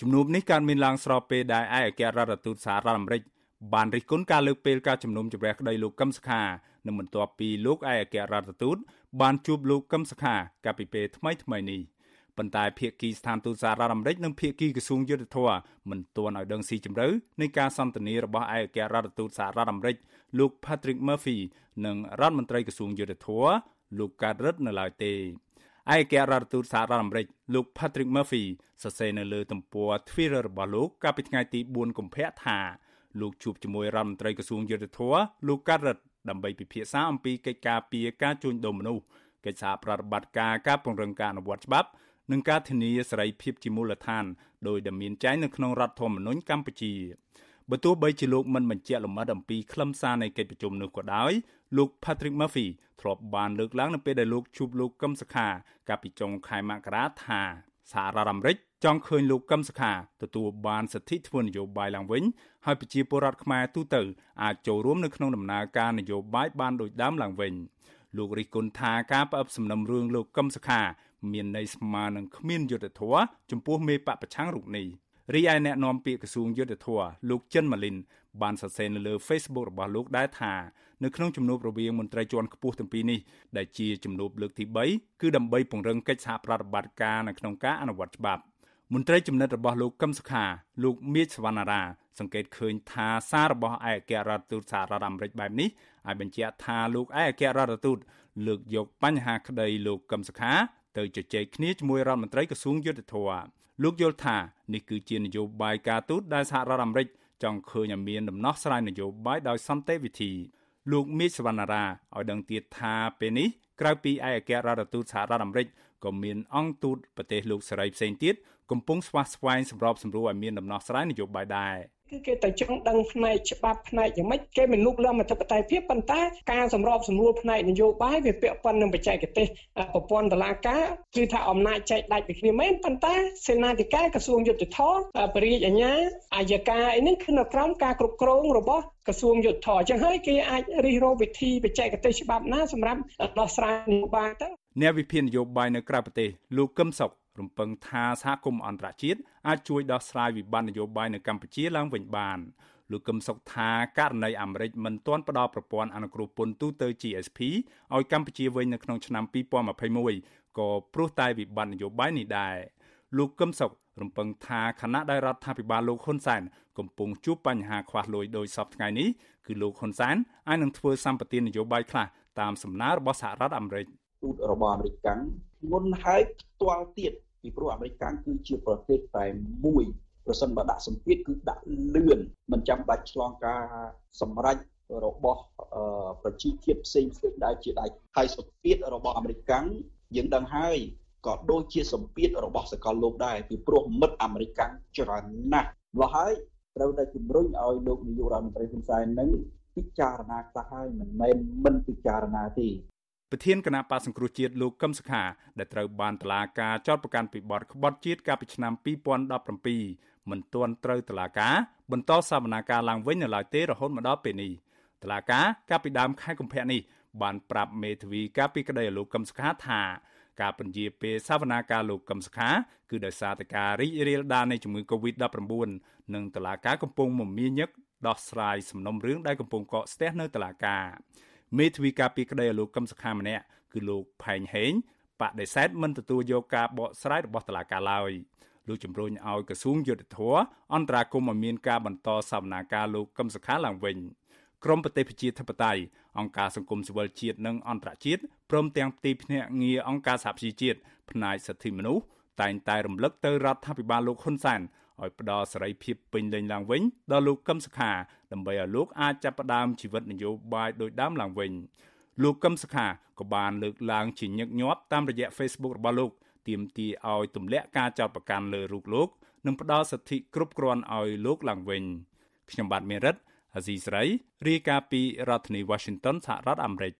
ជំនួបនេះកើតមានឡើងស្របពេលដែលឯកអគ្គរដ្ឋទូតសហរដ្ឋអាមេរិកបានរិះគន់ការលើកពេលការជំនុំជម្រះក្តីលោកកឹមសុខានិងបន្ទាប់ពីលោកឯកអគ្គរដ្ឋទូតបានជួបលោកកឹមសុខាកាលពីពេលថ្មីថ្មីនេះប៉ុន្តែភាគីស្ថានទូតសហរដ្ឋអាមេរិកនិងភាគីក្រសួងយុទ្ធភ័ពមិនទាន់ឲ្យដឹងស៊ីជម្រៅនៃការសន្ទនារបស់ឯកអគ្គរដ្ឋទូតសហរដ្ឋអាមេរិកលោក Patrick Murphy និងរដ្ឋមន្ត្រីក្រសួងយុទ្ធភ័ពលោកកើតរិទ្ធនៅឡើយទេ ឯកអគ្គរដ្ឋទូតសហរដ្ឋអាមេរិកលោក Patrick Murphy សរសេរនៅលើទំព័រ Twitter របស់លោកកាលពីថ្ងៃទី4កុម្ភៈថាលោកជួបជាមួយរដ្ឋមន្ត្រីក្រសួងយុទ្ធភ័ពលោកកើតរិទ្ធដើម្បីពិភាក្សាអំពីកិច្ចការពីការជួញដូរមនុស្សកិច្ចសហប្រតិបត្តិការការពង្រឹងការអនុវត្តច្បាប់និងការធានាសេរីភាពជាមូលដ្ឋានដោយដែលមានចែងនៅក្នុងរដ្ឋធម្មនុញ្ញកម្ពុជាបើទោះបីជាលោកមិនបញ្ជាក់លម្អិតអំពីខ្លឹមសារនៃកិច្ចប្រជុំនោះក៏ដោយ លោក Patrick Murphy ធ្លាប់បានលើកឡើងនៅពេលដែលលោកជួបលោកកឹមសុខា កាលពីចុងខែមករាថាសហរដ្ឋអាមេរិកចង់ឃើញលោកកឹមសុខាទទួលបានសិទ្ធិធ្វើនយោបាយឡើងវិញហើយប្រជាពលរដ្ឋខ្មែរទូទៅអាចចូលរួមនៅក្នុងដំណើរការនយោបាយបានដូចដើមឡើងវិញលោករិះគន់ថាការផ្អឹបសំណុំរឿងលោកកឹមសុខា មានន័យស្មើនឹងគ្មានយុត្តិធម៌ចំពោះមេបកប្រឆាំងរូបនេះ រីឯអ្នកនាំពាក្យក្រសួងយុទ្ធភ័ពលោកចិនម៉ាលីនបានសរសេរនៅលើ Facebook របស់លោកដែរថានៅក្នុងជំនួបរវាងមន្ត្រីជាន់ខ្ពស់ទាំងពីរនេះដែលជាជំនួបលើកទី3គឺដើម្បីពង្រឹងកិច្ចសហប្រតិបត្តិការនៅក្នុងការអនុវត្តច្បាប់មន្ត្រីចំណិតរបស់លោកកឹមសុខាលោកមៀចសវណ្ណារា សង្កេតឃើញថាសាររបស់ឯកអគ្គរដ្ឋទូតសហរដ្ឋអាមេរិកបែបនេះឲ្យបញ្ជាក់ថាលោកឯកអគ្គរដ្ឋទូតលើកយកបញ្ហាក្តីលោកកឹមសុខាទៅជជែកគ្នាជាមួយរដ្ឋមន្ត្រីក្រសួងយុទ្ធភ័ព លោកយល់ថានេះគឺជានយោបាយការទូតដែលសហរដ្ឋអាមេរិកចង់ឃើញឲ្យមានដំណោះស្រាយនយោបាយដោយសន្តិវិធីលោកមីសវណ្ណារាឲ្យដឹងទៀតថាពេលនេះក្រៅពីឯកអគ្គរដ្ឋទូតសហរដ្ឋអាមេរិក ក៏មានអង្គទូតប្រទេសលោកសេរីផ្សេងទៀតកំពុងស្វាស្វែងសម្របសម្រួលឲ្យមានដំណោះស្រាយនយោបាយដែរគឺគេតែចង់ដឹងផ្នែកច្បាប់ផ្នែកយ៉ាងម៉េចគេមិនលុកលាមអធិបតេយ្យភាពប៉ុន្តែការសម្របសម្រួលផ្នែកនយោបាយវាពាក់ព័ន្ធនឹងបច្ចេកទេសប្រព័ន្ធតុលាការគឺថាអំណាចចែកដាច់ពីគ្នាមែនប៉ុន្តែសេនាធិការក្រសួងយុទ្ធភ័ពបរិយាអាជ្ញាអាយកាអីនេះគឺនៅក្រោមការគ្រប់គ្រងរបស់ក្រសួងយុទ្ធភ័ពអញ្ចឹងហើយគេអាចរិះរោវិធីបច្ចេកទេសច្បាប់ណាសម្រាប់ដោះស្រាយនយោបាយទៅ អ្នកវិភាគនយោបាយនៅក្រៅប្រទេសលោកកឹមសុខរំពឹងថាសហគមន៍អន្តរជាតិអាចជួយដោះស្រាយវិបត្តិនយោបាយនៅកម្ពុជាឡើងវិញបានលោកកឹមសុខថាករណីអាមេរិកមិនទាន់ផ្ដល់ប្រព័ន្ធអនុគ្រោះពន្ធទូទៅ GSP ឲ្យកម្ពុជាវិញនៅក្នុងឆ្នាំ2021ក៏ព្រោះតែវិបត្តិនយោបាយនេះដែរលោកកឹមសុខរំពឹងថាគណៈដែលរដ្ឋាភិបាលលោកហ៊ុនសែនកំពុងជួបបញ្ហាខ្វះលុយដោយសពថ្ងៃនេះគឺលោកហ៊ុនសែនអាចនឹងធ្វើសម្បទាននយោបាយខ្លះតាមសំណើរបស់សហរដ្ឋអាមេរិក ទូតរបស់អាមេរិកកាំងមុនហើយផ្ទាល់ទៀតពីព្រោះអាមេរិកកាំងគឺជាប្រទេសតែមួយប្រសិនបើដាក់សម្ពាធគឺដាក់លឿនមិនចាំបាច់ឆ្លងការសម្រេចរបស់ប្រជាជាតិផ្សេងផ្សេងដែលជាដៃហើយសម្ពាធរបស់អាមេរិកកាំងយើងដឹងហើយក៏ដូចជាសម្ពាធរបស់សកលលោកដែរពីព្រោះមិត្តអាមេរិកកាំងច្រើនណាស់ម្ល៉េះហើយត្រូវតែជំរុញឲ្យលោកនាយករដ្ឋមន្ត្រីហ៊ុនសែននឹងពិចារណាខ្លះហើយមិនមែនមិនពិចារណាទេ ប្រធានគណៈបកសង្គ្រោះជាតិលោកកឹមសុខាដែលត្រូវបានតឡាការចោទប្រកាន់ពីបទក្បត់ជាតិកាលពីឆ្នាំ2017មិនទាន់ត្រូវតឡាការបន្តសវនាការឡើងវិញនៅឡើយទេរហូតមកដល់ពេលនេះតឡាការកាលពីដើមខែកុម្ភៈនេះបានប្រាប់មេធាវីកាលពីក្តីឲ្យលោកកឹមសុខាថាការពន្យាពេលសវនាការលោកកឹមសុខាគឺដោយសារតែការរីករាលដាលនៃជំងឺ Covid-19 និងតឡាការកំពុងមមាញឹកដោះស្រាយសំណុំរឿងដែលកំពុងកកស្ទះនៅតឡាការ មេធាវីការពីក្តីឲ្យលោកកឹមសុខាម្នាក់គឺលោកផែងហេងបដិសេធមិនទទួលយកការបកស្រាយរបស់តុលាការឡើយលោកជំរុញឲ្យក្រសួងយុទ្ធភ័ពអន្តរាគមន៍ឲ្យមានការបន្តសវនាការលោកកឹមសុខាឡើងវិញក្រមប្រទេសប្រជាធិបតេយ្យអង្គការសង្គមស៊ីវិលជាតិនិងអន្តរជាតិព្រមទាំងទីភ្នាក់ងារអង្គការសហប្រជាជាតិផ្នែកសិទ្ធិមនុស្សតែងតែរំលឹកទៅរដ្ឋាភិបាលលោកហ៊ុនសែន ឲ្យផ្ដល់សេរីភាពពេញលេញឡើងវិញដល់លោកកឹមសុខាដើម្បីឲ្យលោកអាចចាប់ផ្ដើមជីវិតនយោបាយដោយដើមឡើងវិញលោកកឹមសុខាក៏បានលើកឡើងជាញឹកញាប់តាមរយៈ Facebook របស់លោកទាមទារឲ្យទម្លាក់ការចោទប្រកាន់លើរូបលោកនិងផ្ដល់សិទ្ធិគ្រប់គ្រាន់ឲ្យលោកឡើងវិញខ្ញុំបាទមេរិតអាស៊ីស្រីរាយការណ៍ពីរដ្ឋធានី Washington សហរដ្ឋអាមេរិក